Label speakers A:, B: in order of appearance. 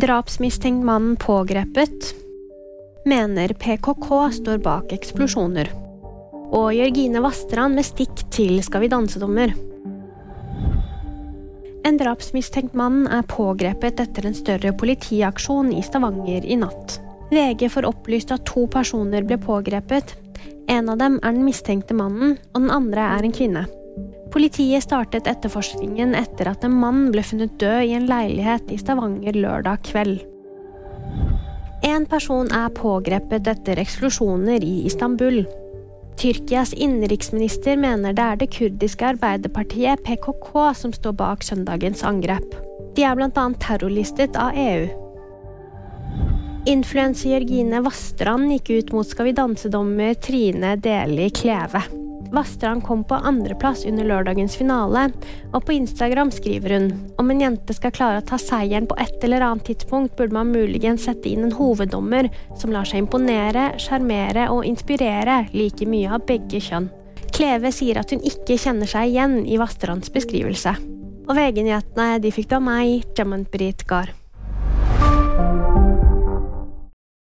A: Drapsmistenkt mannen pågrepet. Mener PKK står bak eksplosjoner. Og Jørgine Vastrand med stikk til Skal vi danse-dommer. En drapsmistenkt mann er pågrepet etter en større politiaksjon i Stavanger i natt. VG får opplyst at to personer ble pågrepet. En av dem er den mistenkte mannen, og den andre er en kvinne. Politiet startet etterforskningen etter at en mann ble funnet død i en leilighet i Stavanger lørdag kveld. En person er pågrepet etter eksplosjoner i Istanbul. Tyrkias innenriksminister mener det er det kurdiske arbeiderpartiet PKK som står bak søndagens angrep. De er bl.a. terrorlistet av EU. Influenser Jørgine Vastrand gikk ut mot Skal vi danse-dommer Trine Deli Kleve. Vastrand kom på andreplass under lørdagens finale, og på Instagram skriver hun om en jente skal klare å ta seieren på et eller annet tidspunkt, burde man muligens sette inn en hoveddommer som lar seg imponere, sjarmere og inspirere like mye av begge kjønn. Kleve sier at hun ikke kjenner seg igjen i Vastrands beskrivelse. Og VG-nyhetene de fikk du av meg, Jamant Britt Gahr.